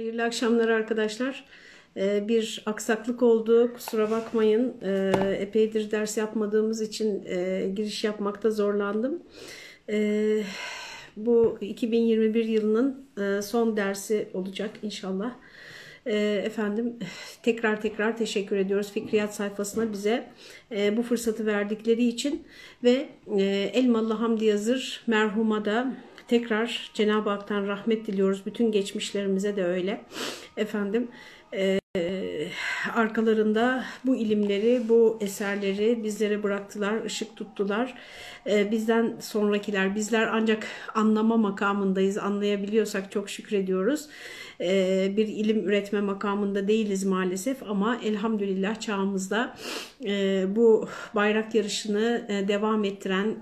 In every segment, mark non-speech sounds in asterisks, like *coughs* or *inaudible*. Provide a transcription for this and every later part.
Hayırlı akşamlar arkadaşlar. Ee, bir aksaklık oldu. Kusura bakmayın. Ee, epeydir ders yapmadığımız için e, giriş yapmakta zorlandım. Ee, bu 2021 yılının e, son dersi olacak inşallah. Efendim tekrar tekrar teşekkür ediyoruz Fikriyat sayfasına bize e, bu fırsatı verdikleri için ve e, Elmalı Hamdi Yazır merhuma da tekrar Cenab-ı Hak'tan rahmet diliyoruz. Bütün geçmişlerimize de öyle. Efendim e, arkalarında bu ilimleri, bu eserleri bizlere bıraktılar, ışık tuttular. Bizden sonrakiler, bizler ancak anlama makamındayız. Anlayabiliyorsak çok şükrediyoruz. Bir ilim üretme makamında değiliz maalesef ama elhamdülillah çağımızda bu bayrak yarışını devam ettiren,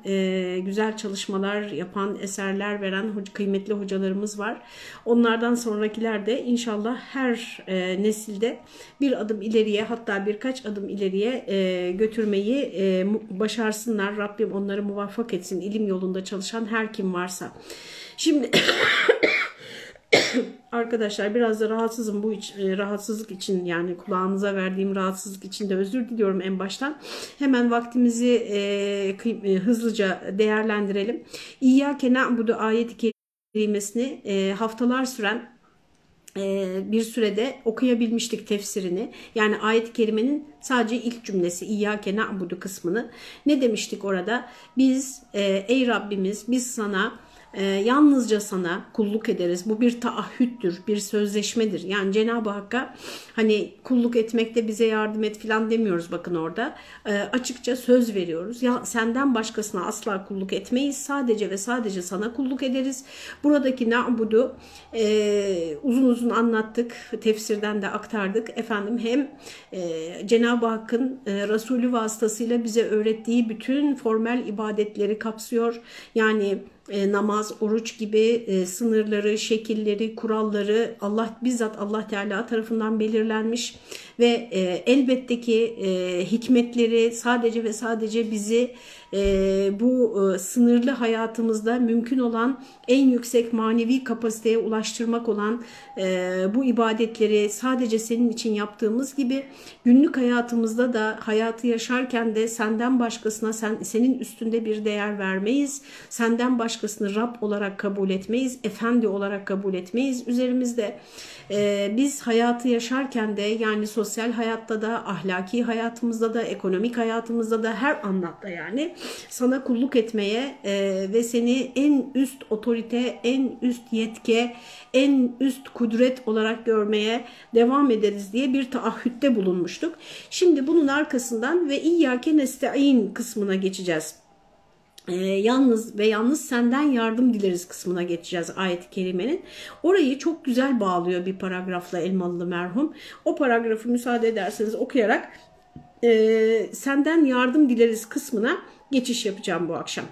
güzel çalışmalar yapan, eserler veren kıymetli hocalarımız var. Onlardan sonrakiler de inşallah her e, nesilde bir adım ileriye hatta birkaç adım ileriye e, götürmeyi e, başarsınlar. Rabbim onları muvaffak etsin ilim yolunda çalışan her kim varsa. Şimdi *coughs* Arkadaşlar biraz da rahatsızım bu iç, rahatsızlık için yani kulağınıza verdiğim rahatsızlık için de özür diliyorum en baştan. Hemen vaktimizi e, e, hızlıca değerlendirelim. İyyâke na'budu ayet-i kerimesini e, haftalar süren e, bir sürede okuyabilmiştik tefsirini. Yani ayet-i kerimenin sadece ilk cümlesi İyyâke na'budu kısmını. Ne demiştik orada? Biz e, ey Rabbimiz biz sana e, yalnızca sana kulluk ederiz. Bu bir taahhüttür, bir sözleşmedir. Yani Cenab-ı Hakk'a hani kulluk etmekte bize yardım et falan demiyoruz bakın orada. E, açıkça söz veriyoruz. Ya senden başkasına asla kulluk etmeyiz. Sadece ve sadece sana kulluk ederiz. Buradaki na'budu e, uzun uzun anlattık. Tefsirden de aktardık. Efendim hem e, Cenab-ı Hakk'ın e, Resulü vasıtasıyla bize öğrettiği bütün formel ibadetleri kapsıyor. Yani e, namaz, oruç gibi e, sınırları, şekilleri, kuralları Allah bizzat Allah Teala tarafından belirlenmiş ve e, elbette ki e, hikmetleri sadece ve sadece bizi e, bu e, sınırlı hayatımızda mümkün olan en yüksek manevi kapasiteye ulaştırmak olan e, bu ibadetleri sadece senin için yaptığımız gibi günlük hayatımızda da hayatı yaşarken de senden başkasına sen, senin üstünde bir değer vermeyiz. Senden başkasını Rab olarak kabul etmeyiz. Efendi olarak kabul etmeyiz. Üzerimizde e, biz hayatı yaşarken de yani sosyal hayatta da ahlaki hayatımızda da ekonomik hayatımızda da her anlamda yani sana kulluk etmeye e, ve seni en üst otorite, en üst yetke, en üst kudret olarak görmeye devam ederiz diye bir taahhütte bulunmuştuk. Şimdi bunun arkasından ve İyyâke nesta'in kısmına geçeceğiz. Ee, yalnız ve yalnız senden yardım dileriz kısmına geçeceğiz ayet-i kerimenin. Orayı çok güzel bağlıyor bir paragrafla Elmalılı merhum. O paragrafı müsaade ederseniz okuyarak e, senden yardım dileriz kısmına geçiş yapacağım bu akşam.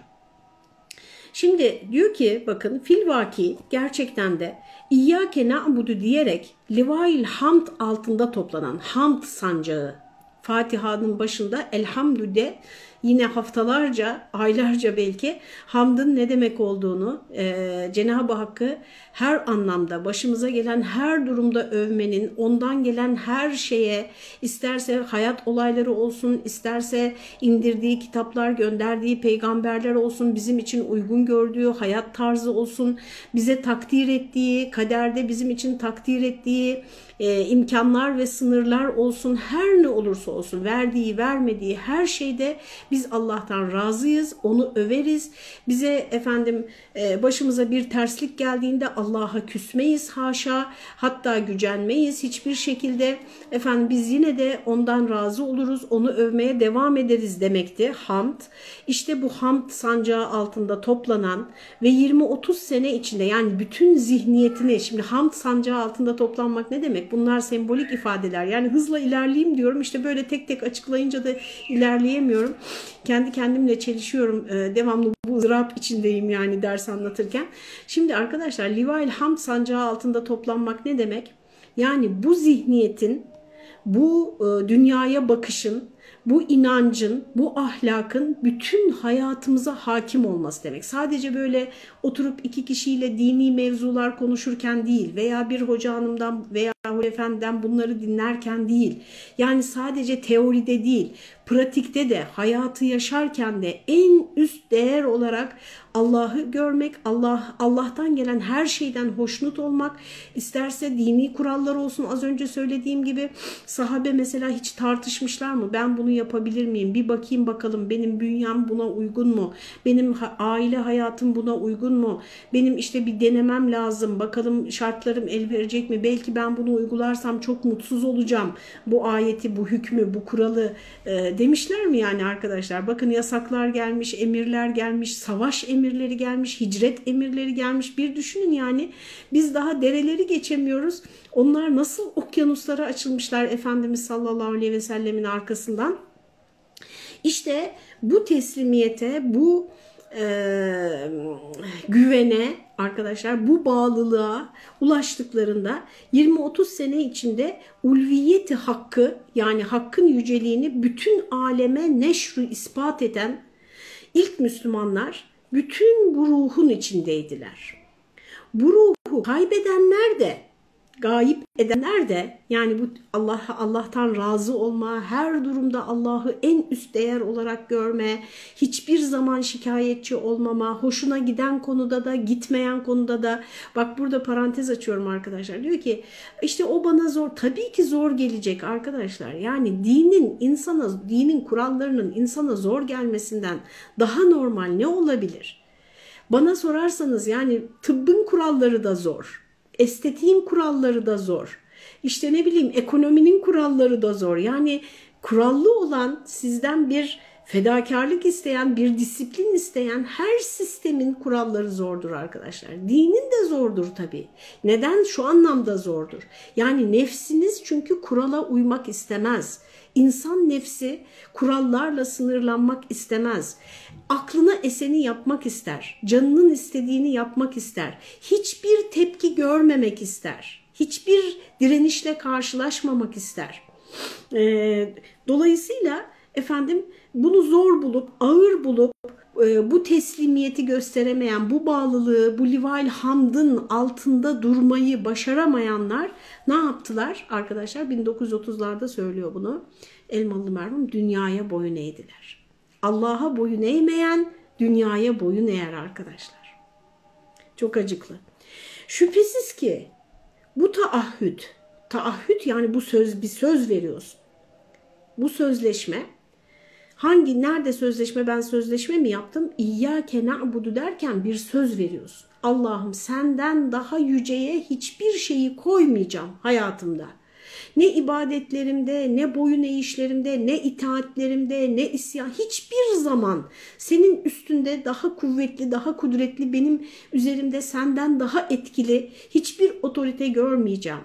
Şimdi diyor ki bakın fil vaki gerçekten de İyyâke na'budu diyerek Livail Hamd altında toplanan Hamd sancağı Fatiha'nın başında Elhamdü de yine haftalarca, aylarca belki hamdın ne demek olduğunu, e, Cenab-ı Hakk'ı her anlamda, başımıza gelen her durumda övmenin, ondan gelen her şeye, isterse hayat olayları olsun, isterse indirdiği kitaplar, gönderdiği peygamberler olsun, bizim için uygun gördüğü hayat tarzı olsun, bize takdir ettiği, kaderde bizim için takdir ettiği, e, imkanlar ve sınırlar olsun her ne olursa olsun verdiği vermediği her şeyde Allah'tan razıyız onu överiz bize efendim e, başımıza bir terslik geldiğinde Allah'a küsmeyiz haşa hatta gücenmeyiz hiçbir şekilde efendim biz yine de ondan razı oluruz onu övmeye devam ederiz demekti hamd işte bu hamd sancağı altında toplanan ve 20-30 sene içinde yani bütün zihniyetini şimdi hamd sancağı altında toplanmak ne demek Bunlar sembolik ifadeler. Yani hızla ilerleyeyim diyorum. İşte böyle tek tek açıklayınca da ilerleyemiyorum. Kendi kendimle çelişiyorum. Ee, devamlı bu ızdırap içindeyim yani ders anlatırken. Şimdi arkadaşlar Livail Hamd sancağı altında toplanmak ne demek? Yani bu zihniyetin, bu e, dünyaya bakışın, bu inancın, bu ahlakın bütün hayatımıza hakim olması demek. Sadece böyle oturup iki kişiyle dini mevzular konuşurken değil veya bir hoca hanımdan veya hoca efendiden bunları dinlerken değil. Yani sadece teoride değil, pratikte de, hayatı yaşarken de en üst değer olarak Allah'ı görmek, Allah Allah'tan gelen her şeyden hoşnut olmak, isterse dini kurallar olsun az önce söylediğim gibi sahabe mesela hiç tartışmışlar mı? Ben bunu yapabilir miyim? Bir bakayım bakalım benim bünyem buna uygun mu? Benim aile hayatım buna uygun mu? Benim işte bir denemem lazım. Bakalım şartlarım el verecek mi? Belki ben bunu uygularsam çok mutsuz olacağım. Bu ayeti, bu hükmü, bu kuralı e, demişler mi yani arkadaşlar? Bakın yasaklar gelmiş, emirler gelmiş, savaş emirleri gelmiş, hicret emirleri gelmiş. Bir düşünün yani biz daha dereleri geçemiyoruz. Onlar nasıl okyanuslara açılmışlar Efendimiz sallallahu aleyhi ve sellemin arkasından. İşte bu teslimiyete, bu güvene arkadaşlar bu bağlılığa ulaştıklarında 20-30 sene içinde ulviyeti hakkı yani hakkın yüceliğini bütün aleme neşru ispat eden ilk Müslümanlar bütün bu ruhun içindeydiler. Bu ruhu kaybedenler de gayip edenler de yani bu Allah Allah'tan razı olma, her durumda Allah'ı en üst değer olarak görme, hiçbir zaman şikayetçi olmama, hoşuna giden konuda da gitmeyen konuda da bak burada parantez açıyorum arkadaşlar. Diyor ki işte o bana zor tabii ki zor gelecek arkadaşlar. Yani dinin insana dinin kurallarının insana zor gelmesinden daha normal ne olabilir? Bana sorarsanız yani tıbbın kuralları da zor. Estetiğin kuralları da zor. İşte ne bileyim ekonominin kuralları da zor. Yani kurallı olan sizden bir fedakarlık isteyen, bir disiplin isteyen her sistemin kuralları zordur arkadaşlar. Dinin de zordur tabii. Neden? Şu anlamda zordur. Yani nefsiniz çünkü kurala uymak istemez. İnsan nefsi kurallarla sınırlanmak istemez. Aklına eseni yapmak ister. Canının istediğini yapmak ister. Hiçbir tepki görmemek ister. Hiçbir direnişle karşılaşmamak ister. Ee, dolayısıyla efendim bunu zor bulup, ağır bulup e, bu teslimiyeti gösteremeyen, bu bağlılığı, bu lival hamdın altında durmayı başaramayanlar ne yaptılar arkadaşlar? 1930'larda söylüyor bunu. Elmalı merhum dünyaya boyun eğdiler. Allah'a boyun eğmeyen dünyaya boyun eğer arkadaşlar. Çok acıklı. Şüphesiz ki bu taahhüt, taahhüt yani bu söz bir söz veriyorsun. Bu sözleşme hangi nerede sözleşme ben sözleşme mi yaptım? İyyâke na'budu derken bir söz veriyorsun. Allah'ım senden daha yüceye hiçbir şeyi koymayacağım hayatımda. Ne ibadetlerimde, ne boyun eğişlerimde, ne itaatlerimde, ne isyan hiçbir zaman senin üstünde daha kuvvetli, daha kudretli, benim üzerimde senden daha etkili hiçbir otorite görmeyeceğim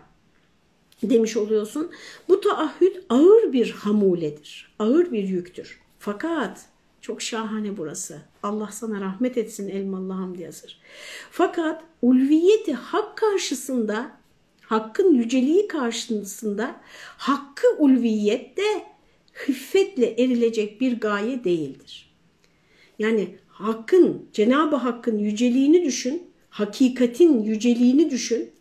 demiş oluyorsun. Bu taahhüt ağır bir hamuledir, ağır bir yüktür. Fakat çok şahane burası. Allah sana rahmet etsin Elmalı Hamdi Yazır. Fakat ulviyeti hak karşısında hakkın yüceliği karşısında hakkı ulviyet de hıffetle erilecek bir gaye değildir. Yani hakkın, Cenab-ı Hakk'ın yüceliğini düşün, hakikatin yüceliğini düşün.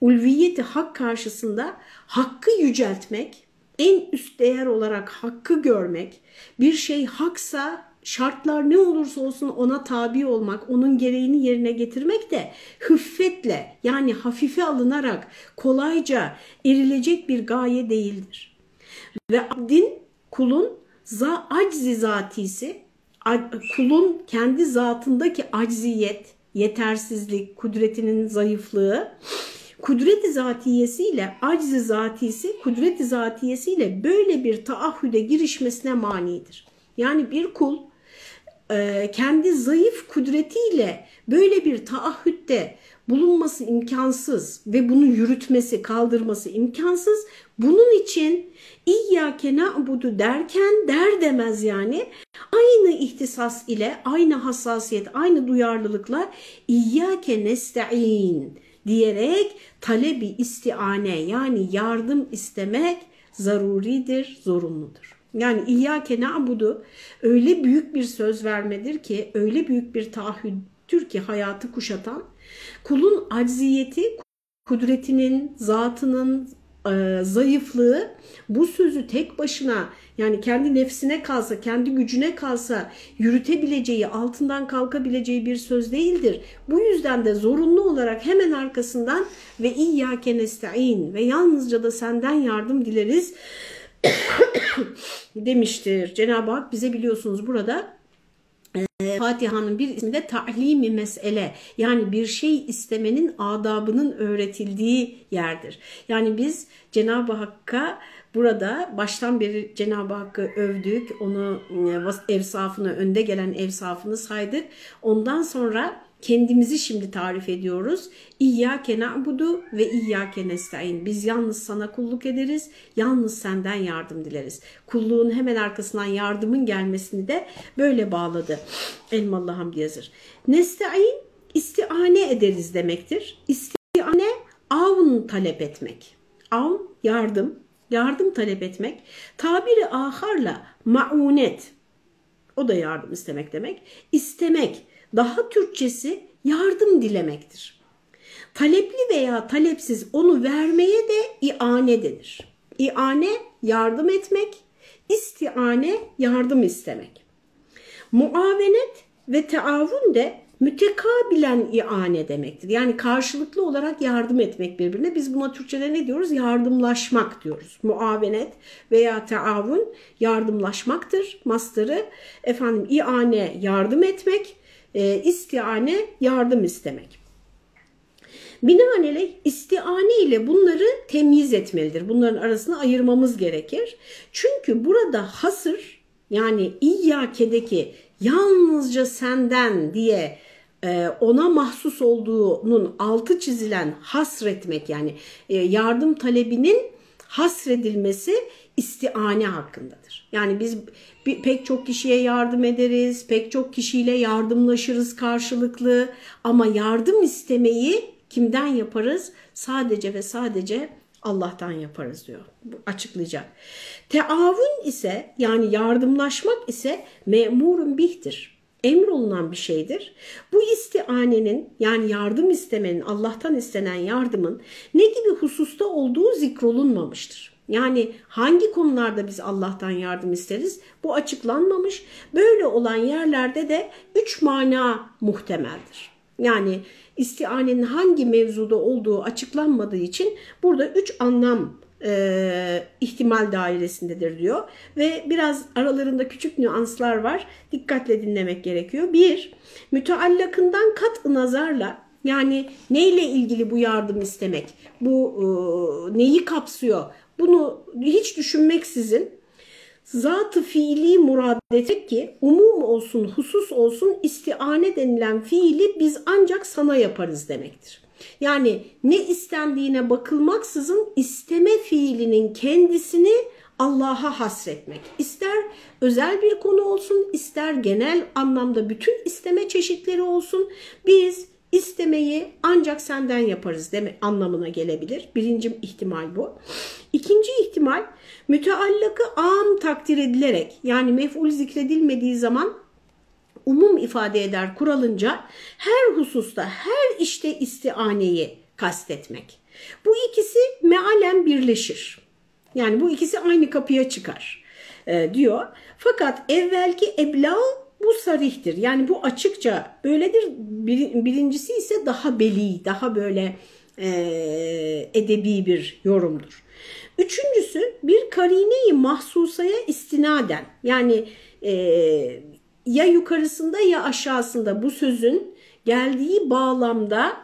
Ulviyeti hak karşısında hakkı yüceltmek, en üst değer olarak hakkı görmek, bir şey haksa şartlar ne olursa olsun ona tabi olmak, onun gereğini yerine getirmek de hıffetle yani hafife alınarak kolayca erilecek bir gaye değildir. Ve abdin kulun za aczi zatisi, kulun kendi zatındaki acziyet, yetersizlik, kudretinin zayıflığı, kudret-i zatiyesiyle acz-i zatisi, kudret-i zatiyesiyle böyle bir taahhüde girişmesine manidir. Yani bir kul e, kendi zayıf kudretiyle böyle bir taahhütte bulunması imkansız ve bunu yürütmesi, kaldırması imkansız. Bunun için İyyâke na'budu derken der demez yani aynı ihtisas ile, aynı hassasiyet, aynı duyarlılıkla İyyâke nesta'in diyerek talebi istiane yani yardım istemek zaruridir, zorunludur. Yani İyyâke na'budu öyle büyük bir söz vermedir ki, öyle büyük bir taahhüttür ki hayatı kuşatan, kulun acziyeti, kudretinin, zatının, e, zayıflığı bu sözü tek başına yani kendi nefsine kalsa, kendi gücüne kalsa yürütebileceği, altından kalkabileceği bir söz değildir. Bu yüzden de zorunlu olarak hemen arkasından ve iyyâke nesta'in ve yalnızca da senden yardım dileriz *coughs* demiştir. Cenab-ı Hak bize biliyorsunuz burada e, Fatiha'nın bir ismi de ta'limi mesele yani bir şey istemenin adabının öğretildiği yerdir. Yani biz Cenab-ı Hakk'a burada baştan beri Cenab-ı Hakk'ı övdük, onu e, evsafını, önde gelen evsafını saydık. Ondan sonra kendimizi şimdi tarif ediyoruz. İyyâke na'budu ve iyyâke nesta'in. Biz yalnız sana kulluk ederiz, yalnız senden yardım dileriz. Kulluğun hemen arkasından yardımın gelmesini de böyle bağladı. Elmalı Hamdi Yazır. Nesta'in istiane ederiz demektir. İstiane avun talep etmek. Av yardım, yardım talep etmek. Tabiri aharla maunet, o da yardım istemek demek. İstemek, daha Türkçesi yardım dilemektir. Talepli veya talepsiz onu vermeye de iane denir. İane yardım etmek, istiane yardım istemek. Muavenet ve teavun de mütekabilen iane demektir. Yani karşılıklı olarak yardım etmek birbirine. Biz buna Türkçe'de ne diyoruz? Yardımlaşmak diyoruz. Muavenet veya teavun yardımlaşmaktır. Mastarı efendim iane yardım etmek, e, istiane yardım istemek. Binaenaleyh istiane ile bunları temyiz etmelidir. Bunların arasını ayırmamız gerekir. Çünkü burada hasır yani İyyake'deki yalnızca senden diye e, ona mahsus olduğunun altı çizilen hasretmek yani e, yardım talebinin hasredilmesi istiane hakkındadır. Yani biz bir, pek çok kişiye yardım ederiz, pek çok kişiyle yardımlaşırız karşılıklı ama yardım istemeyi kimden yaparız? Sadece ve sadece Allah'tan yaparız diyor. Açıklayacak. Teavun ise yani yardımlaşmak ise memurun bihtir. Emrolunan bir şeydir. Bu istianenin yani yardım istemenin Allah'tan istenen yardımın ne gibi hususta olduğu zikrolunmamıştır. Yani hangi konularda biz Allah'tan yardım isteriz? Bu açıklanmamış. Böyle olan yerlerde de üç mana muhtemeldir. Yani istianenin hangi mevzuda olduğu açıklanmadığı için burada üç anlam e, ihtimal dairesindedir diyor. Ve biraz aralarında küçük nüanslar var. Dikkatle dinlemek gerekiyor. Bir, müteallakından kat nazarla yani neyle ilgili bu yardım istemek? Bu e, neyi kapsıyor? Bunu hiç düşünmeksizin zatı fiili murad etmek ki umum olsun, husus olsun istiane denilen fiili biz ancak sana yaparız demektir. Yani ne istendiğine bakılmaksızın isteme fiilinin kendisini Allah'a hasretmek. İster özel bir konu olsun, ister genel anlamda bütün isteme çeşitleri olsun. Biz istemeyi ancak senden yaparız deme anlamına gelebilir. Birinci ihtimal bu. İkinci ihtimal müteallakı am takdir edilerek yani mef'ul zikredilmediği zaman umum ifade eder kuralınca her hususta her işte istianeyi kastetmek. Bu ikisi mealen birleşir. Yani bu ikisi aynı kapıya çıkar e, diyor. Fakat evvelki ebla bu sarihtir. Yani bu açıkça böyledir. Bir, birincisi ise daha beli, daha böyle e, edebi bir yorumdur. Üçüncüsü bir karineyi mahsusaya istinaden yani e, ya yukarısında ya aşağısında bu sözün geldiği bağlamda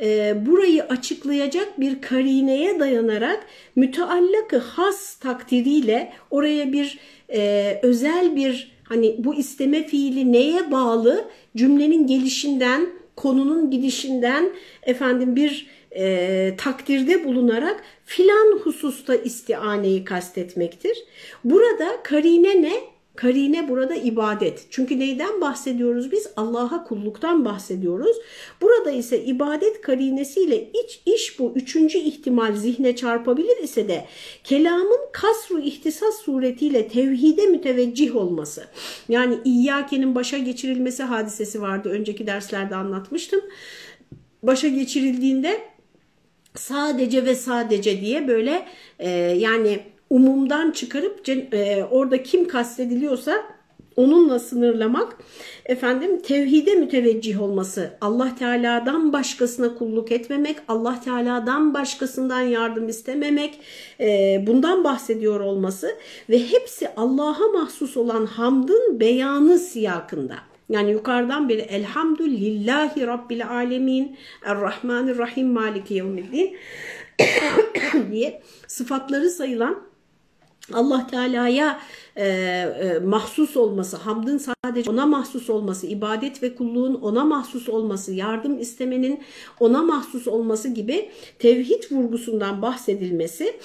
e, burayı açıklayacak bir karineye dayanarak müteallakı has takdiriyle oraya bir e, özel bir hani bu isteme fiili neye bağlı cümlenin gelişinden konunun gidişinden efendim bir e, takdirde bulunarak filan hususta istianeyi kastetmektir. Burada karine ne? Karine burada ibadet. Çünkü neyden bahsediyoruz biz? Allah'a kulluktan bahsediyoruz. Burada ise ibadet karinesiyle iç iş bu üçüncü ihtimal zihne çarpabilir ise de kelamın kasru ihtisas suretiyle tevhide müteveccih olması. Yani İyyake'nin başa geçirilmesi hadisesi vardı. Önceki derslerde anlatmıştım. Başa geçirildiğinde sadece ve sadece diye böyle e, yani umumdan çıkarıp e, orada kim kastediliyorsa onunla sınırlamak efendim tevhide müteveccih olması Allah Teala'dan başkasına kulluk etmemek Allah Teala'dan başkasından yardım istememek e, bundan bahsediyor olması ve hepsi Allah'a mahsus olan hamdın beyanı siyakında. Yani yukarıdan beri elhamdülillahi rabbil alemin errahmanirrahim maliki yevmiddin diye sıfatları sayılan Allah Teala'ya e, e, mahsus olması, hamdın sadece ona mahsus olması, ibadet ve kulluğun ona mahsus olması, yardım istemenin ona mahsus olması gibi tevhid vurgusundan bahsedilmesi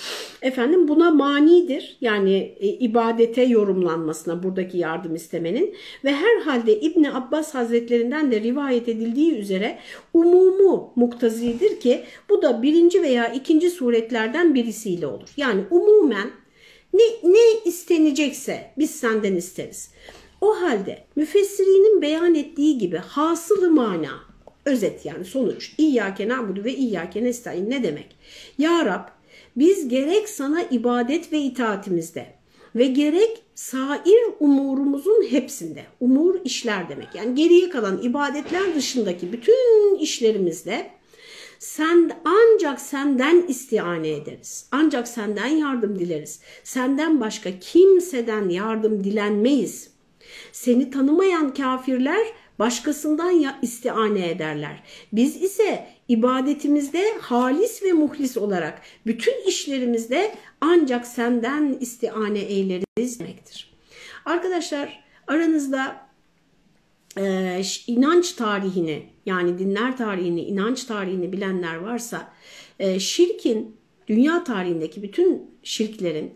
efendim buna manidir. Yani e, ibadete yorumlanmasına buradaki yardım istemenin ve herhalde İbni Abbas Hazretlerinden de rivayet edildiği üzere umumu muktazidir ki bu da birinci veya ikinci suretlerden birisiyle olur. Yani umumen ne, ne istenecekse biz senden isteriz. O halde müfessirinin beyan ettiği gibi hasılı mana, özet yani sonuç. İyyâke na'budu ve iyyâke nestaîn ne demek? Ya Rab biz gerek sana ibadet ve itaatimizde ve gerek sair umurumuzun hepsinde, umur işler demek. Yani geriye kalan ibadetler dışındaki bütün işlerimizde sen ancak senden istiane ederiz. Ancak senden yardım dileriz. Senden başka kimseden yardım dilenmeyiz. Seni tanımayan kafirler başkasından ya istiane ederler. Biz ise ibadetimizde halis ve muhlis olarak bütün işlerimizde ancak senden istiane eyleriz demektir. Arkadaşlar aranızda e, inanç tarihini yani dinler tarihini, inanç tarihini bilenler varsa e, şirkin dünya tarihindeki bütün şirklerin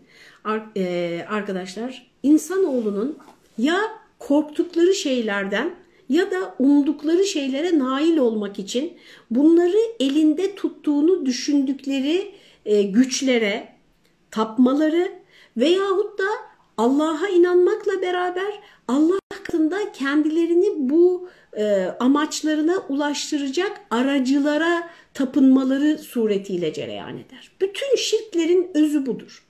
e, arkadaşlar insanoğlunun ya korktukları şeylerden ya da umdukları şeylere nail olmak için bunları elinde tuttuğunu düşündükleri e, güçlere tapmaları veyahut da Allah'a inanmakla beraber Allah katında kendilerini bu e, amaçlarına ulaştıracak aracılara tapınmaları suretiyle cereyan eder. Bütün şirklerin özü budur.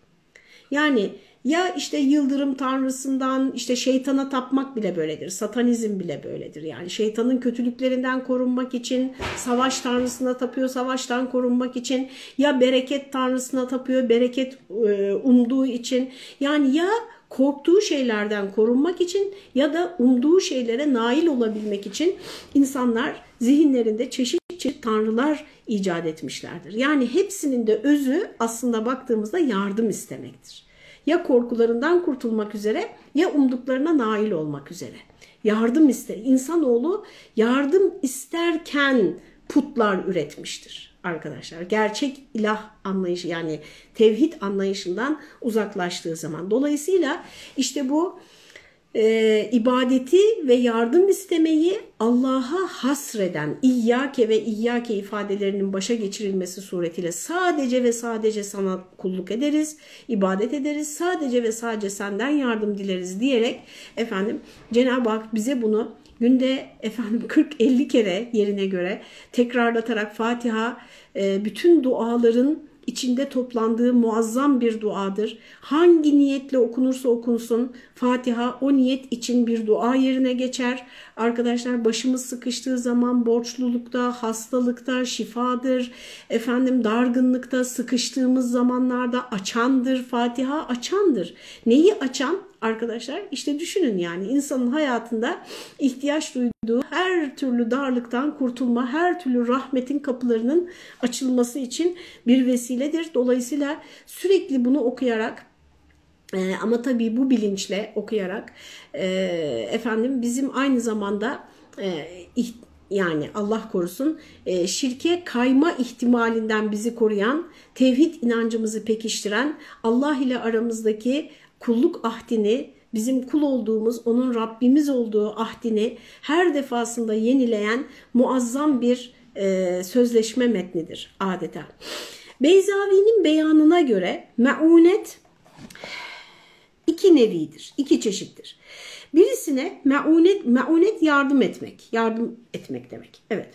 Yani ya işte yıldırım tanrısından işte şeytana tapmak bile böyledir. Satanizm bile böyledir. Yani şeytanın kötülüklerinden korunmak için savaş tanrısına tapıyor, savaştan korunmak için ya bereket tanrısına tapıyor, bereket e, umduğu için. Yani ya korktuğu şeylerden korunmak için ya da umduğu şeylere nail olabilmek için insanlar zihinlerinde çeşit çeşit tanrılar icat etmişlerdir. Yani hepsinin de özü aslında baktığımızda yardım istemektir. Ya korkularından kurtulmak üzere ya umduklarına nail olmak üzere. Yardım ister. İnsanoğlu yardım isterken putlar üretmiştir arkadaşlar. Gerçek ilah anlayışı yani tevhid anlayışından uzaklaştığı zaman. Dolayısıyla işte bu e, ibadeti ve yardım istemeyi Allah'a hasreden İyyake ve İyyake ifadelerinin başa geçirilmesi suretiyle sadece ve sadece sana kulluk ederiz, ibadet ederiz, sadece ve sadece senden yardım dileriz diyerek efendim Cenab-ı Hak bize bunu günde efendim *laughs* 40-50 kere yerine göre tekrarlatarak Fatiha e, bütün duaların içinde toplandığı muazzam bir duadır. Hangi niyetle okunursa okunsun Fatiha o niyet için bir dua yerine geçer. Arkadaşlar başımız sıkıştığı zaman borçlulukta, hastalıkta şifadır. Efendim dargınlıkta, sıkıştığımız zamanlarda açandır. Fatiha açandır. Neyi açan? Arkadaşlar işte düşünün yani insanın hayatında ihtiyaç duyduğu her türlü darlıktan kurtulma, her türlü rahmetin kapılarının açılması için bir vesiledir. Dolayısıyla sürekli bunu okuyarak e, ama tabii bu bilinçle okuyarak e, efendim bizim aynı zamanda e, yani Allah korusun şirke kayma ihtimalinden bizi koruyan, tevhid inancımızı pekiştiren, Allah ile aramızdaki kulluk ahdini bizim kul olduğumuz, onun Rabbimiz olduğu ahdini her defasında yenileyen muazzam bir e, sözleşme metnidir adeta. Beyzavi'nin beyanına göre meunet iki nevidir, iki çeşittir. Birisine meunet, meunet yardım etmek, yardım etmek demek. Evet.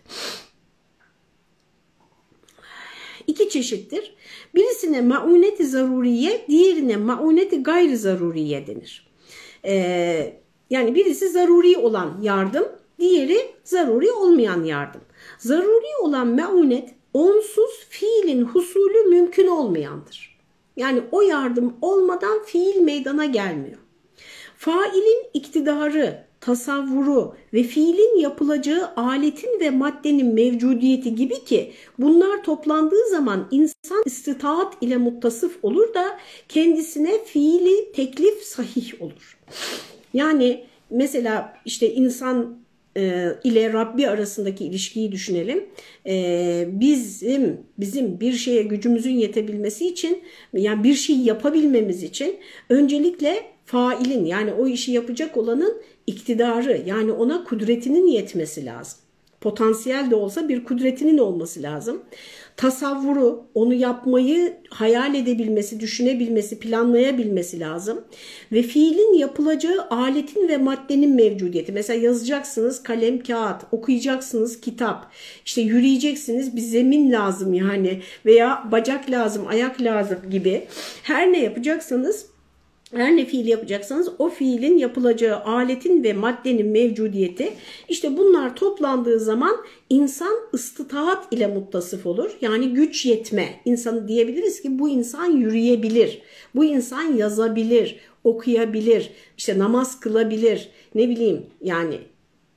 İki çeşittir. Birisine mauneti zaruriye, diğerine mauneti gayri zaruriye denir. Ee, yani birisi zaruri olan yardım, diğeri zaruri olmayan yardım. Zaruri olan meunet onsuz fiilin husulü mümkün olmayandır. Yani o yardım olmadan fiil meydana gelmiyor. Failin iktidarı, tasavvuru ve fiilin yapılacağı aletin ve maddenin mevcudiyeti gibi ki bunlar toplandığı zaman insan istitaat ile muttasıf olur da kendisine fiili teklif sahih olur. Yani mesela işte insan e, ile Rabbi arasındaki ilişkiyi düşünelim. E, bizim bizim bir şeye gücümüzün yetebilmesi için yani bir şey yapabilmemiz için öncelikle failin yani o işi yapacak olanın iktidarı yani ona kudretinin yetmesi lazım. Potansiyel de olsa bir kudretinin olması lazım. Tasavvuru, onu yapmayı hayal edebilmesi, düşünebilmesi, planlayabilmesi lazım. Ve fiilin yapılacağı aletin ve maddenin mevcudiyeti. Mesela yazacaksınız kalem, kağıt, okuyacaksınız kitap, işte yürüyeceksiniz bir zemin lazım yani veya bacak lazım, ayak lazım gibi. Her ne yapacaksanız her ne fiil yapacaksanız o fiilin yapılacağı aletin ve maddenin mevcudiyeti işte bunlar toplandığı zaman insan ıstıtaat ile muttasıf olur. Yani güç yetme. İnsanı diyebiliriz ki bu insan yürüyebilir. Bu insan yazabilir, okuyabilir, işte namaz kılabilir. Ne bileyim yani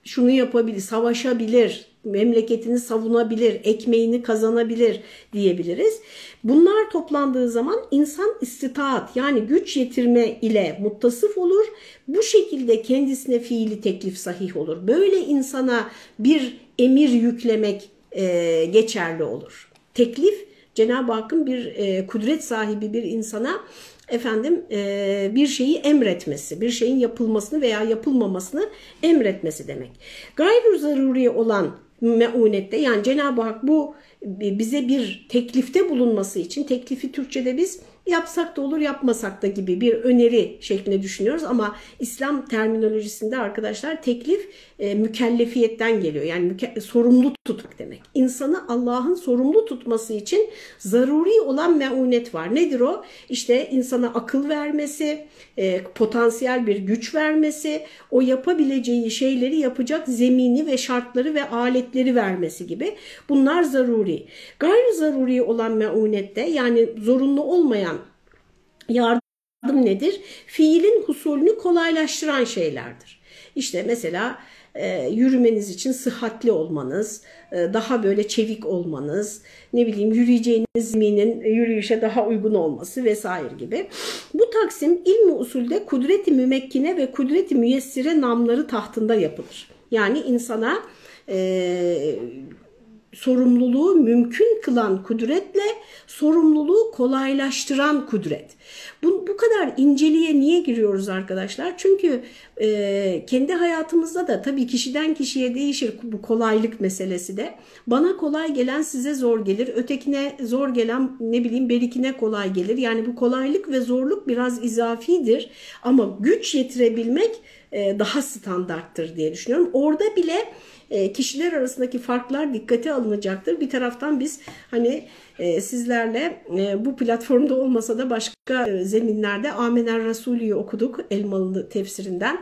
şunu yapabilir, savaşabilir, memleketini savunabilir, ekmeğini kazanabilir diyebiliriz. Bunlar toplandığı zaman insan istitaat yani güç yetirme ile muttasıf olur. Bu şekilde kendisine fiili teklif sahih olur. Böyle insana bir emir yüklemek e, geçerli olur. Teklif Cenab-ı Hakk'ın bir e, kudret sahibi bir insana efendim e, bir şeyi emretmesi, bir şeyin yapılmasını veya yapılmamasını emretmesi demek. Gayru zaruri olan meunette. Yani Cenab-ı Hak bu bize bir teklifte bulunması için teklifi Türkçe'de biz yapsak da olur yapmasak da gibi bir öneri şeklinde düşünüyoruz ama İslam terminolojisinde arkadaşlar teklif e, mükellefiyetten geliyor. Yani müke sorumlu tutmak demek. İnsanı Allah'ın sorumlu tutması için zaruri olan meunet var. Nedir o? İşte insana akıl vermesi, e, potansiyel bir güç vermesi, o yapabileceği şeyleri yapacak zemini ve şartları ve aletleri vermesi gibi. Bunlar zaruri. Gayri zaruri olan meunette yani zorunlu olmayan yardım nedir? Fiilin husulünü kolaylaştıran şeylerdir. İşte mesela e, yürümeniz için sıhhatli olmanız, e, daha böyle çevik olmanız, ne bileyim yürüyeceğiniz zeminin yürüyüşe daha uygun olması vesaire gibi. Bu taksim ilmi usulde kudreti mümekkine ve kudreti müyessire namları tahtında yapılır. Yani insana e, sorumluluğu mümkün kılan kudretle sorumluluğu kolaylaştıran kudret. Bu, bu kadar inceliğe niye giriyoruz arkadaşlar? Çünkü e, kendi hayatımızda da tabii kişiden kişiye değişir bu kolaylık meselesi de. Bana kolay gelen size zor gelir. Ötekine zor gelen ne bileyim berikine kolay gelir. Yani bu kolaylık ve zorluk biraz izafidir. Ama güç yetirebilmek e, daha standarttır diye düşünüyorum. Orada bile e, kişiler arasındaki farklar dikkate alınacaktır. Bir taraftan biz hani e, sizlerle e, bu platformda olmasa da başka zeminlerde Amener Resulü'yü okuduk Elmalı tefsirinden.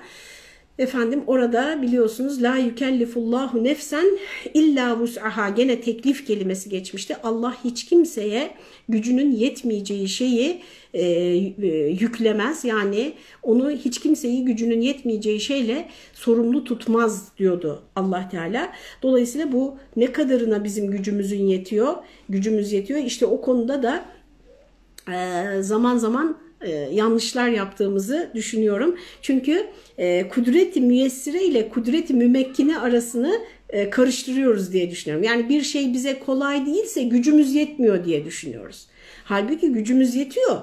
Efendim orada biliyorsunuz la yükellifullahu nefsen illa vus'aha gene teklif kelimesi geçmişti. Allah hiç kimseye gücünün yetmeyeceği şeyi e, e, yüklemez. Yani onu hiç kimseyi gücünün yetmeyeceği şeyle sorumlu tutmaz diyordu Allah Teala. Dolayısıyla bu ne kadarına bizim gücümüzün yetiyor, gücümüz yetiyor. İşte o konuda da e, zaman zaman e, yanlışlar yaptığımızı düşünüyorum. Çünkü e, kudreti müyessire ile kudreti mümekkine arasını e, karıştırıyoruz diye düşünüyorum. Yani bir şey bize kolay değilse gücümüz yetmiyor diye düşünüyoruz. Halbuki gücümüz yetiyor.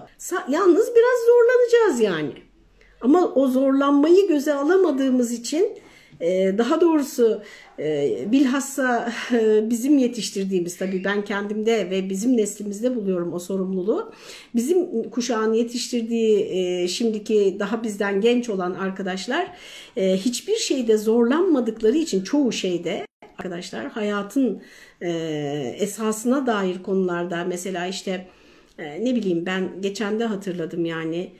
Yalnız biraz zorlanacağız yani. Ama o zorlanmayı göze alamadığımız için daha doğrusu e, bilhassa e, bizim yetiştirdiğimiz tabii ben kendimde ve bizim neslimizde buluyorum o sorumluluğu. Bizim kuşağın yetiştirdiği şimdiki daha bizden genç olan arkadaşlar hiçbir şeyde zorlanmadıkları için çoğu şeyde arkadaşlar hayatın esasına dair konularda mesela işte ne bileyim ben geçen de hatırladım yani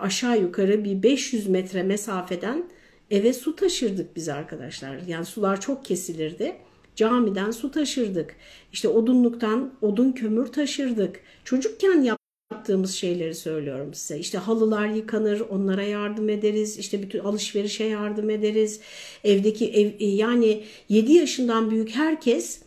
aşağı yukarı bir 500 metre mesafeden eve su taşırdık biz arkadaşlar. Yani sular çok kesilirdi. Camiden su taşırdık. İşte odunluktan odun kömür taşırdık. Çocukken yaptığımız şeyleri söylüyorum size. İşte halılar yıkanır, onlara yardım ederiz. İşte bütün alışverişe yardım ederiz. Evdeki ev yani 7 yaşından büyük herkes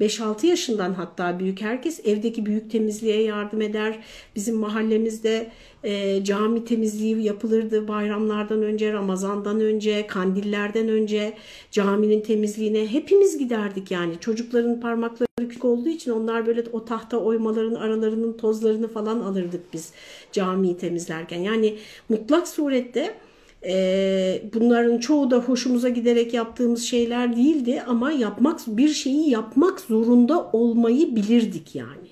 5-6 yaşından hatta büyük herkes evdeki büyük temizliğe yardım eder. Bizim mahallemizde e, cami temizliği yapılırdı bayramlardan önce, Ramazan'dan önce, kandillerden önce caminin temizliğine hepimiz giderdik yani. Çocukların parmakları küçük olduğu için onlar böyle o tahta oymaların aralarının tozlarını falan alırdık biz camiyi temizlerken. Yani mutlak surette e, bunların çoğu da hoşumuza giderek yaptığımız şeyler değildi ama yapmak bir şeyi yapmak zorunda olmayı bilirdik yani.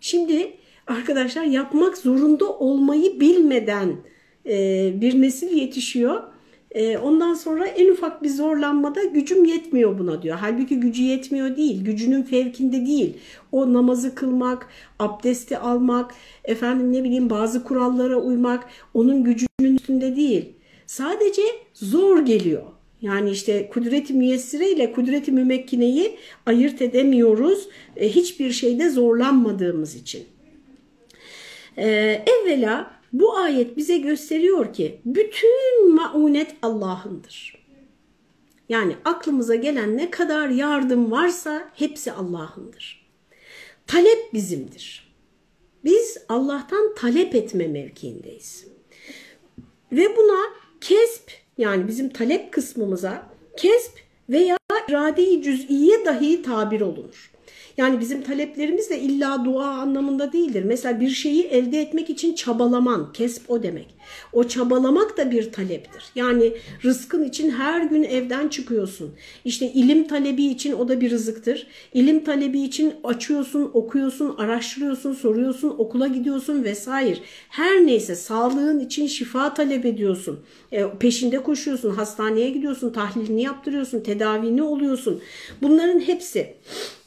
Şimdi arkadaşlar yapmak zorunda olmayı bilmeden e, bir nesil yetişiyor. E, ondan sonra en ufak bir zorlanmada gücüm yetmiyor buna diyor. Halbuki gücü yetmiyor değil, gücünün fevkinde değil. O namazı kılmak, abdesti almak, efendim ne bileyim bazı kurallara uymak onun gücünün üstünde değil. Sadece zor geliyor. Yani işte kudreti müyessire ile kudreti mümekkineyi ayırt edemiyoruz e, hiçbir şeyde zorlanmadığımız için. Ee, evvela bu ayet bize gösteriyor ki bütün maunet Allah'ındır. Yani aklımıza gelen ne kadar yardım varsa hepsi Allah'ındır. Talep bizimdir. Biz Allah'tan talep etme mevkiindeyiz. Ve buna kesp yani bizim talep kısmımıza kesp veya irade-i cüz'iye dahi tabir olunur. Yani bizim taleplerimiz de illa dua anlamında değildir. Mesela bir şeyi elde etmek için çabalaman, kesp o demek. O çabalamak da bir taleptir. Yani rızkın için her gün evden çıkıyorsun. İşte ilim talebi için o da bir rızıktır. İlim talebi için açıyorsun, okuyorsun, araştırıyorsun, soruyorsun, okula gidiyorsun vesaire. Her neyse sağlığın için şifa talep ediyorsun. E, peşinde koşuyorsun, hastaneye gidiyorsun, tahlilini yaptırıyorsun, tedavini oluyorsun. Bunların hepsi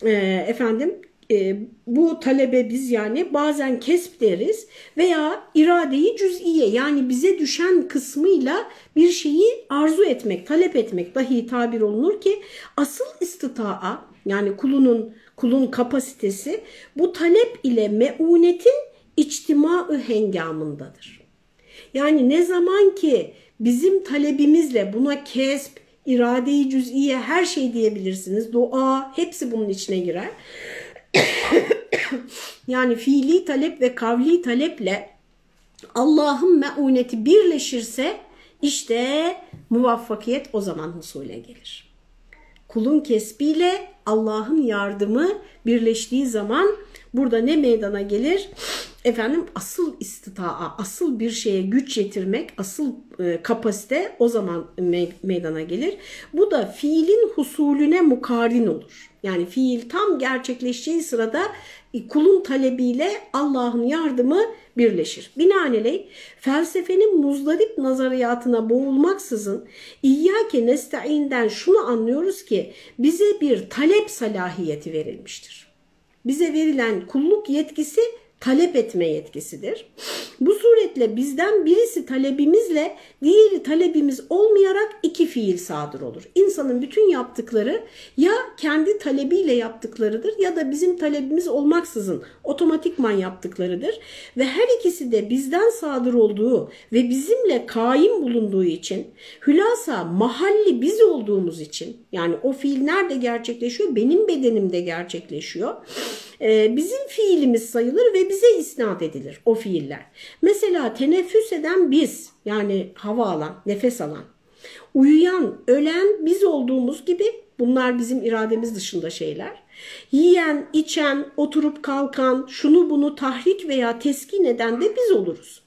e, efendim e, bu talebe biz yani bazen kesp deriz veya iradeyi cüz'iye yani bize düşen kısmıyla bir şeyi arzu etmek, talep etmek dahi tabir olunur ki asıl istitaa yani kulunun kulun kapasitesi bu talep ile meunetin içtimaı hengamındadır. Yani ne zaman ki bizim talebimizle buna kesp, iradeyi cüz'iye her şey diyebilirsiniz. Dua hepsi bunun içine girer. *coughs* yani fiili talep ve kavli taleple Allah'ın meuneti birleşirse işte muvaffakiyet o zaman husule gelir. Kulun kesbiyle Allah'ın yardımı birleştiği zaman burada ne meydana gelir? Efendim asıl istitaa, asıl bir şeye güç yetirmek, asıl e, kapasite o zaman me meydana gelir. Bu da fiilin husulüne mukarin olur. Yani fiil tam gerçekleşeceği sırada e, kulun talebiyle Allah'ın yardımı birleşir. Binaenaleyh felsefenin muzdarip nazariyatına boğulmaksızın İyyâke nesta'inden şunu anlıyoruz ki bize bir talep salahiyeti verilmiştir. Bize verilen kulluk yetkisi talep etme yetkisidir. Bu suretle bizden birisi talebimizle diğeri talebimiz olmayarak iki fiil sadır olur. İnsanın bütün yaptıkları ya kendi talebiyle yaptıklarıdır ya da bizim talebimiz olmaksızın otomatikman yaptıklarıdır. Ve her ikisi de bizden sadır olduğu ve bizimle kaim bulunduğu için hülasa mahalli biz olduğumuz için yani o fiil nerede gerçekleşiyor? Benim bedenimde gerçekleşiyor. Ee, bizim fiilimiz sayılır ve bize isnat edilir o fiiller. Mesela teneffüs eden biz yani hava alan, nefes alan. Uyuyan, ölen biz olduğumuz gibi bunlar bizim irademiz dışında şeyler. Yiyen, içen, oturup kalkan, şunu bunu tahrik veya teskin eden de biz oluruz.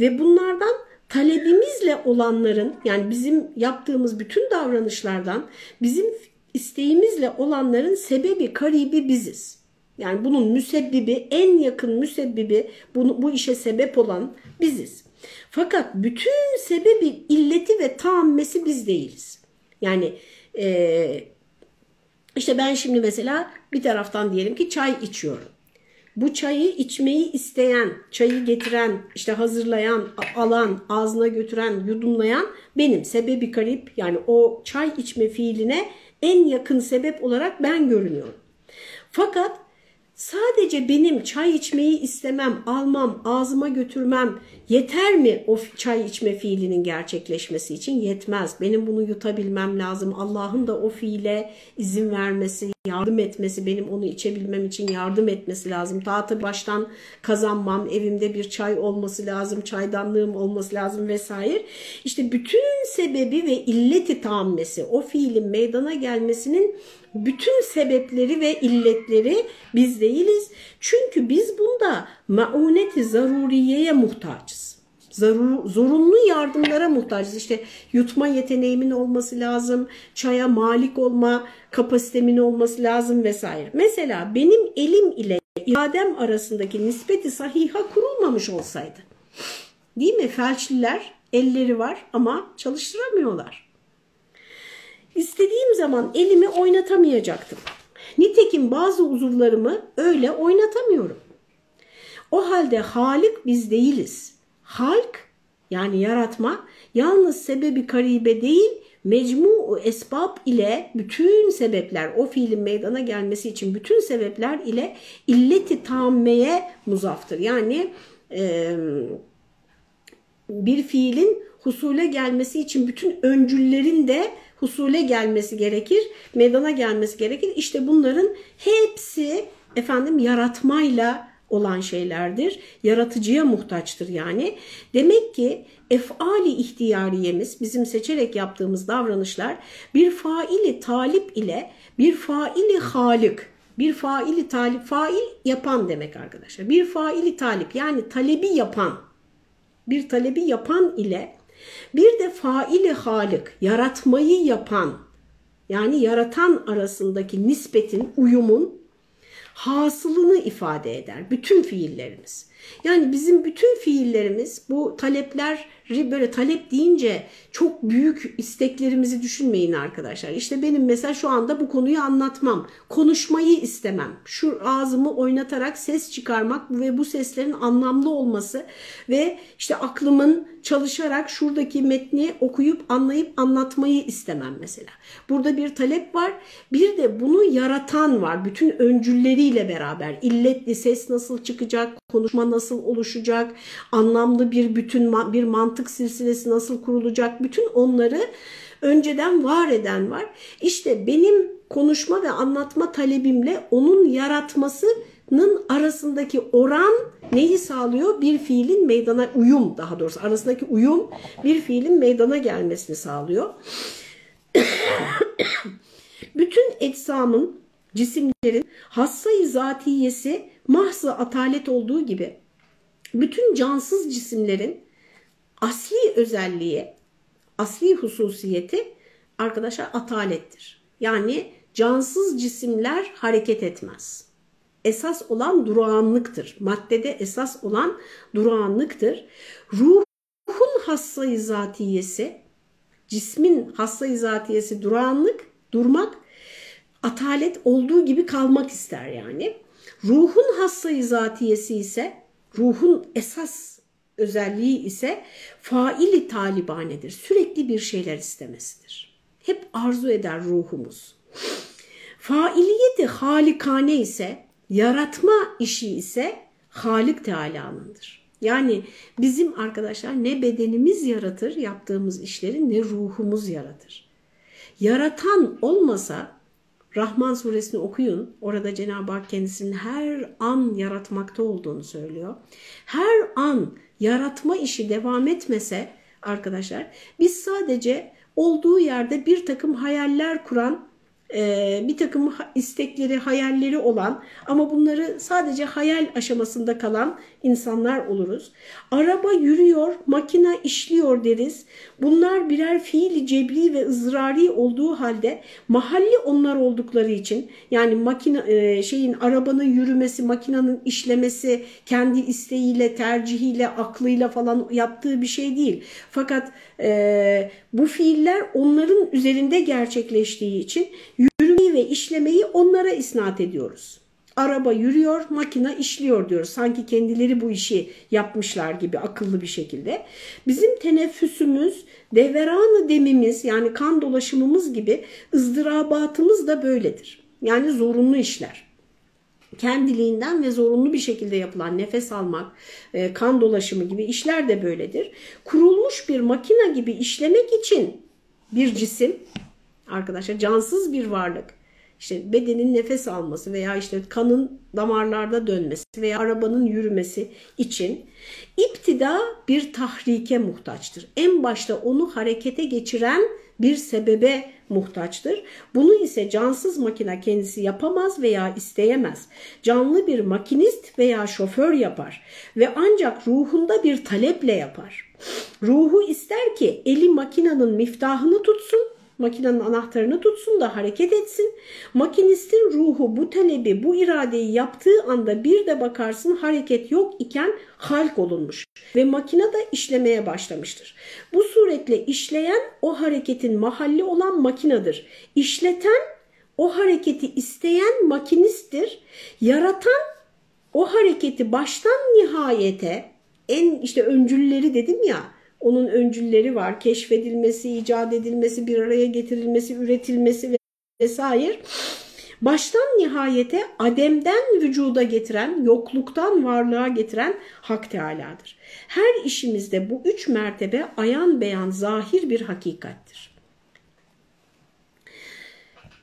Ve bunlardan talebimizle olanların yani bizim yaptığımız bütün davranışlardan bizim isteğimizle olanların sebebi karibi biziz. Yani bunun müsebbibi en yakın müsebbibi bunu, bu işe sebep olan biziz. Fakat bütün sebebi illeti ve taammesi biz değiliz. Yani e, işte ben şimdi mesela bir taraftan diyelim ki çay içiyorum. Bu çayı içmeyi isteyen, çayı getiren, işte hazırlayan, alan, ağzına götüren, yudumlayan benim. Sebebi garip yani o çay içme fiiline en yakın sebep olarak ben görünüyorum. Fakat sadece benim çay içmeyi istemem, almam, ağzıma götürmem yeter mi o çay içme fiilinin gerçekleşmesi için? Yetmez. Benim bunu yutabilmem lazım. Allah'ın da o fiile izin vermesi, yardım etmesi, benim onu içebilmem için yardım etmesi lazım. Ta tabii baştan kazanmam, evimde bir çay olması lazım, çaydanlığım olması lazım vesaire. İşte bütün sebebi ve illeti tammesi, o fiilin meydana gelmesinin bütün sebepleri ve illetleri biz değiliz. Çünkü biz bunda mauneti zaruriyeye muhtaçız. Zarur, zorunlu yardımlara muhtacız. İşte yutma yeteneğimin olması lazım, çaya malik olma kapasitemin olması lazım vesaire. Mesela benim elim ile iradem arasındaki nispeti sahiha kurulmamış olsaydı. Değil mi? Felçliler elleri var ama çalıştıramıyorlar. İstediğim zaman elimi oynatamayacaktım. Nitekim bazı uzuvlarımı öyle oynatamıyorum. O halde Halik biz değiliz. Halk yani yaratma yalnız sebebi karibe değil mecmu esbab ile bütün sebepler o fiilin meydana gelmesi için bütün sebepler ile illeti tammeye muzaftır. Yani e, bir fiilin husule gelmesi için bütün öncüllerin de husule gelmesi gerekir, meydana gelmesi gerekir. İşte bunların hepsi efendim yaratmayla olan şeylerdir. Yaratıcıya muhtaçtır yani. Demek ki efali ihtiyariyemiz bizim seçerek yaptığımız davranışlar bir faili talip ile bir faili halik bir faili talip, fail yapan demek arkadaşlar. Bir faili talip yani talebi yapan, bir talebi yapan ile bir de faili halik, yaratmayı yapan, yani yaratan arasındaki nispetin, uyumun hasılını ifade eder. Bütün fiillerimiz. Yani bizim bütün fiillerimiz bu talepler böyle talep deyince çok büyük isteklerimizi düşünmeyin arkadaşlar. İşte benim mesela şu anda bu konuyu anlatmam. Konuşmayı istemem. Şu ağzımı oynatarak ses çıkarmak ve bu seslerin anlamlı olması ve işte aklımın çalışarak şuradaki metni okuyup anlayıp anlatmayı istemem mesela. Burada bir talep var. Bir de bunu yaratan var. Bütün öncülleriyle beraber. illetli ses nasıl çıkacak, konuşma nasıl oluşacak, anlamlı bir bütün bir mantık silsilesi nasıl kurulacak, bütün onları önceden var eden var. İşte benim konuşma ve anlatma talebimle onun yaratmasının arasındaki oran neyi sağlıyor? Bir fiilin meydana uyum daha doğrusu arasındaki uyum bir fiilin meydana gelmesini sağlıyor. *coughs* Bütün etsamın, cisimlerin hassayı zatiyesi mahzı atalet olduğu gibi bütün cansız cisimlerin asli özelliği, asli hususiyeti arkadaşlar atalettir. Yani cansız cisimler hareket etmez. Esas olan durağanlıktır. Maddede esas olan durağanlıktır. Ruhun hassayı zatiyesi, cismin hassayı zatiyesi durağanlık, durmak, atalet olduğu gibi kalmak ister yani. Ruhun hassayı zatiyesi ise, ruhun esas özelliği ise faili talibanedir. Sürekli bir şeyler istemesidir. Hep arzu eder ruhumuz. Failiyeti halikane ise, yaratma işi ise Halik Teala'nındır. Yani bizim arkadaşlar ne bedenimiz yaratır yaptığımız işleri ne ruhumuz yaratır. Yaratan olmasa Rahman suresini okuyun. Orada Cenab-ı Hak kendisinin her an yaratmakta olduğunu söylüyor. Her an yaratma işi devam etmese arkadaşlar biz sadece olduğu yerde bir takım hayaller kuran e, bir takım istekleri, hayalleri olan ama bunları sadece hayal aşamasında kalan insanlar oluruz. Araba yürüyor, makina işliyor deriz. Bunlar birer fiili cebri ve ızrari olduğu halde mahalli onlar oldukları için yani makine şeyin arabanın yürümesi, makinenin işlemesi kendi isteğiyle, tercihiyle, aklıyla falan yaptığı bir şey değil. Fakat e, bu fiiller onların üzerinde gerçekleştiği için yürümeyi ve işlemeyi onlara isnat ediyoruz. Araba yürüyor, makine işliyor diyoruz. Sanki kendileri bu işi yapmışlar gibi akıllı bir şekilde. Bizim teneffüsümüz, deveranı demimiz yani kan dolaşımımız gibi ızdırabatımız da böyledir. Yani zorunlu işler kendiliğinden ve zorunlu bir şekilde yapılan nefes almak, e, kan dolaşımı gibi işler de böyledir. Kurulmuş bir makina gibi işlemek için bir cisim, arkadaşlar cansız bir varlık, işte bedenin nefes alması veya işte kanın damarlarda dönmesi veya arabanın yürümesi için iptida bir tahrike muhtaçtır. En başta onu harekete geçiren bir sebebe muhtaçtır. Bunu ise cansız makine kendisi yapamaz veya isteyemez. Canlı bir makinist veya şoför yapar ve ancak ruhunda bir taleple yapar. Ruhu ister ki eli makinenin miftahını tutsun makinenin anahtarını tutsun da hareket etsin. Makinistin ruhu bu talebi, bu iradeyi yaptığı anda bir de bakarsın hareket yok iken halk olunmuş ve makine de işlemeye başlamıştır. Bu suretle işleyen o hareketin mahalli olan makinedir. İşleten o hareketi isteyen makinisttir. Yaratan o hareketi baştan nihayete en işte öncülleri dedim ya onun öncülleri var. Keşfedilmesi, icat edilmesi, bir araya getirilmesi, üretilmesi vesaire. Baştan nihayete ademden vücuda getiren, yokluktan varlığa getiren Hak Teala'dır. Her işimizde bu üç mertebe ayan beyan zahir bir hakikattir.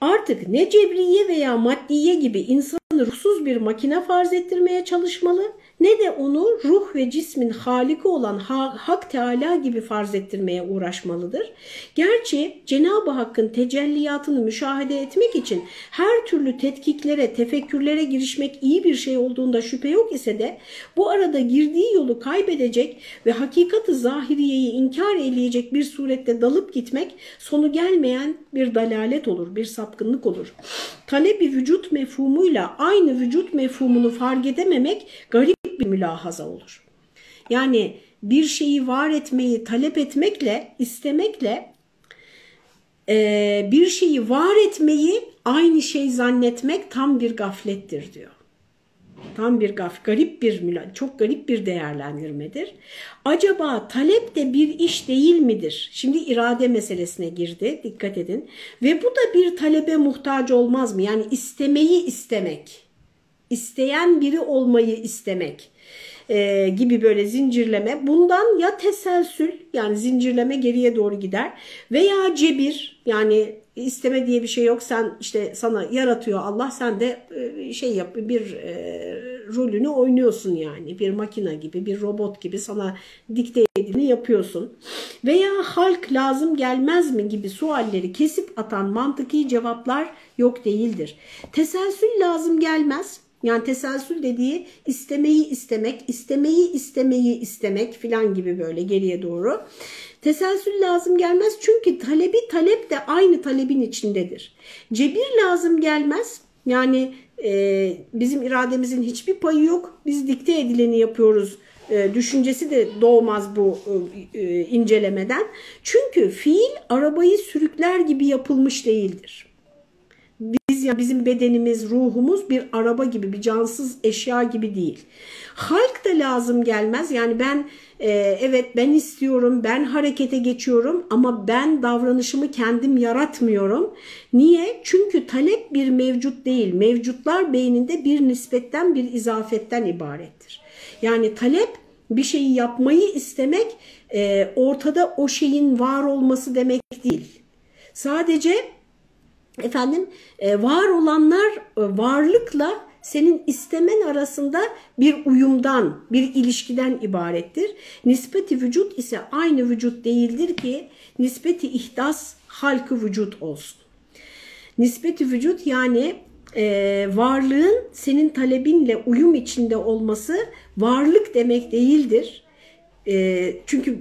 Artık ne cebriye veya maddiye gibi insanı ruhsuz bir makine farz ettirmeye çalışmalı ne de onu ruh ve cismin haliki olan Hak Teala gibi farz ettirmeye uğraşmalıdır. Gerçi Cenab-ı Hakk'ın tecelliyatını müşahede etmek için her türlü tetkiklere, tefekkürlere girişmek iyi bir şey olduğunda şüphe yok ise de bu arada girdiği yolu kaybedecek ve hakikati zahiriyeyi inkar eleyecek bir surette dalıp gitmek sonu gelmeyen bir dalalet olur, bir sapkınlık olur. Talebi vücut mefhumuyla aynı vücut mefhumunu fark edememek garip bir mülahaza olur. Yani bir şeyi var etmeyi talep etmekle, istemekle e, bir şeyi var etmeyi aynı şey zannetmek tam bir gaflettir diyor. Tam bir gaf, garip bir çok garip bir değerlendirmedir. Acaba talep de bir iş değil midir? Şimdi irade meselesine girdi, dikkat edin. Ve bu da bir talebe muhtaç olmaz mı? Yani istemeyi istemek isteyen biri olmayı istemek e, gibi böyle zincirleme. Bundan ya teselsül yani zincirleme geriye doğru gider veya cebir yani isteme diye bir şey yok sen işte sana yaratıyor Allah sen de e, şey yap bir e, rolünü oynuyorsun yani bir makina gibi bir robot gibi sana dikte edileni yapıyorsun veya halk lazım gelmez mi gibi sualleri kesip atan mantıki cevaplar yok değildir. Teselsül lazım gelmez yani teselsül dediği istemeyi istemek, istemeyi istemeyi istemek filan gibi böyle geriye doğru. Teselsül lazım gelmez çünkü talebi talep de aynı talebin içindedir. Cebir lazım gelmez. Yani e, bizim irademizin hiçbir payı yok. Biz dikte edileni yapıyoruz. E, düşüncesi de doğmaz bu e, e incelemeden. Çünkü fiil arabayı sürükler gibi yapılmış değildir. Biz yani bizim bedenimiz, ruhumuz bir araba gibi, bir cansız eşya gibi değil. Halk da lazım gelmez. Yani ben e, evet ben istiyorum, ben harekete geçiyorum ama ben davranışımı kendim yaratmıyorum. Niye? Çünkü talep bir mevcut değil. Mevcutlar beyninde bir nispetten, bir izafetten ibarettir. Yani talep bir şeyi yapmayı istemek e, ortada o şeyin var olması demek değil. Sadece efendim e, var olanlar e, varlıkla senin istemen arasında bir uyumdan, bir ilişkiden ibarettir. Nispeti vücut ise aynı vücut değildir ki nispeti ihdas halkı vücut olsun. Nispeti vücut yani e, varlığın senin talebinle uyum içinde olması varlık demek değildir. E, çünkü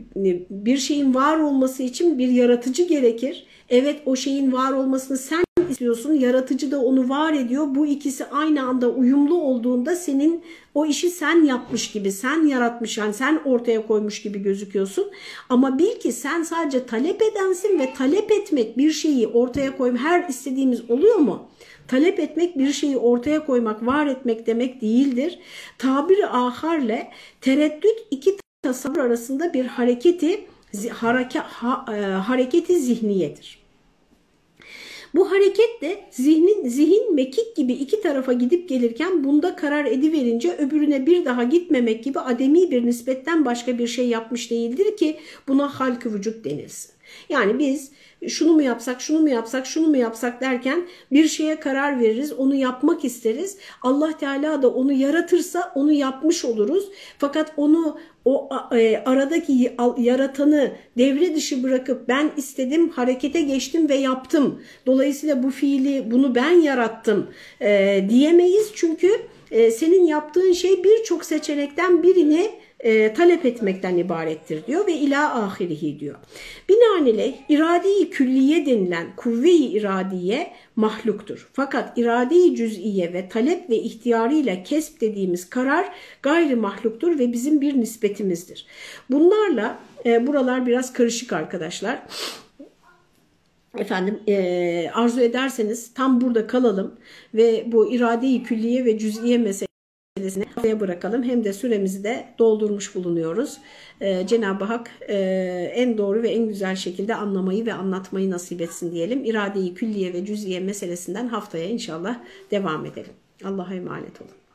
bir şeyin var olması için bir yaratıcı gerekir. Evet o şeyin var olmasını sen istiyorsun, yaratıcı da onu var ediyor. Bu ikisi aynı anda uyumlu olduğunda senin o işi sen yapmış gibi, sen yaratmış, yani sen ortaya koymuş gibi gözüküyorsun. Ama bil ki sen sadece talep edensin ve talep etmek bir şeyi ortaya koymak, her istediğimiz oluyor mu? Talep etmek bir şeyi ortaya koymak, var etmek demek değildir. Tabiri aharle tereddüt iki tasavvur arasında bir hareketi hareke, ha, e, hareketi zihniyedir. Bu hareket de zihnin, zihin mekik gibi iki tarafa gidip gelirken bunda karar ediverince öbürüne bir daha gitmemek gibi ademi bir nispetten başka bir şey yapmış değildir ki buna halk vücut denilsin. Yani biz şunu mu yapsak, şunu mu yapsak, şunu mu yapsak derken bir şeye karar veririz, onu yapmak isteriz. Allah Teala da onu yaratırsa onu yapmış oluruz. Fakat onu o e, aradaki yaratanı devre dışı bırakıp ben istedim, harekete geçtim ve yaptım. Dolayısıyla bu fiili bunu ben yarattım e, diyemeyiz. Çünkü e, senin yaptığın şey birçok seçenekten birini e, talep etmekten ibarettir diyor ve ila ahirihi diyor. Binaenaleyh iradi külliye denilen kuvve-i iradiye mahluktur. Fakat iradi cüz'iye ve talep ve ihtiyarıyla kesp dediğimiz karar gayri mahluktur ve bizim bir nispetimizdir. Bunlarla e, buralar biraz karışık arkadaşlar. Efendim e, arzu ederseniz tam burada kalalım ve bu irade-i külliye ve cüz'iye meselesi meselesini haftaya bırakalım. Hem de süremizi de doldurmuş bulunuyoruz. Ee, Cenab-ı Hak e, en doğru ve en güzel şekilde anlamayı ve anlatmayı nasip etsin diyelim. İradeyi külliye ve cüziye meselesinden haftaya inşallah devam edelim. Allah'a emanet olun.